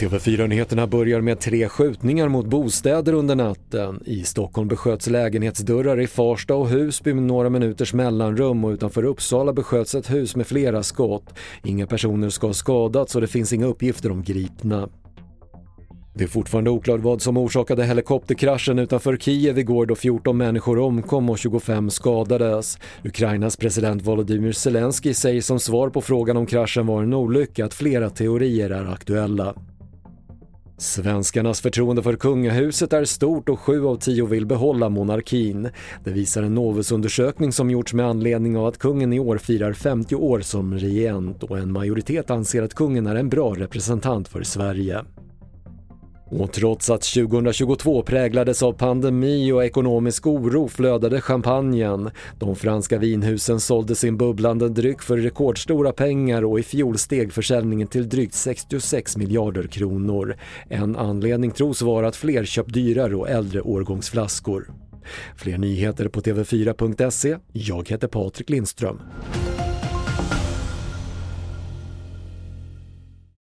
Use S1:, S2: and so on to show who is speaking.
S1: TV4-nyheterna börjar med tre skjutningar mot bostäder under natten. I Stockholm besköts lägenhetsdörrar i Farsta och Husby med några minuters mellanrum och utanför Uppsala besköts ett hus med flera skott. Inga personer ska ha skadats och det finns inga uppgifter om gripna. Det är fortfarande oklart vad som orsakade helikopterkraschen utanför Kiev igår då 14 människor omkom och 25 skadades. Ukrainas president Volodymyr Zelensky säger som svar på frågan om kraschen var en olycka att flera teorier är aktuella. Svenskarnas förtroende för kungahuset är stort och sju av tio vill behålla monarkin. Det visar en Novusundersökning som gjorts med anledning av att kungen i år firar 50 år som regent och en majoritet anser att kungen är en bra representant för Sverige. Och trots att 2022 präglades av pandemi och ekonomisk oro flödade champagnen. De franska vinhusen sålde sin bubblande dryck för rekordstora pengar och i fjol steg försäljningen till drygt 66 miljarder kronor. En anledning tros vara att fler köpt dyrare och äldre årgångsflaskor. Fler nyheter på TV4.se. Jag heter Patrik Lindström.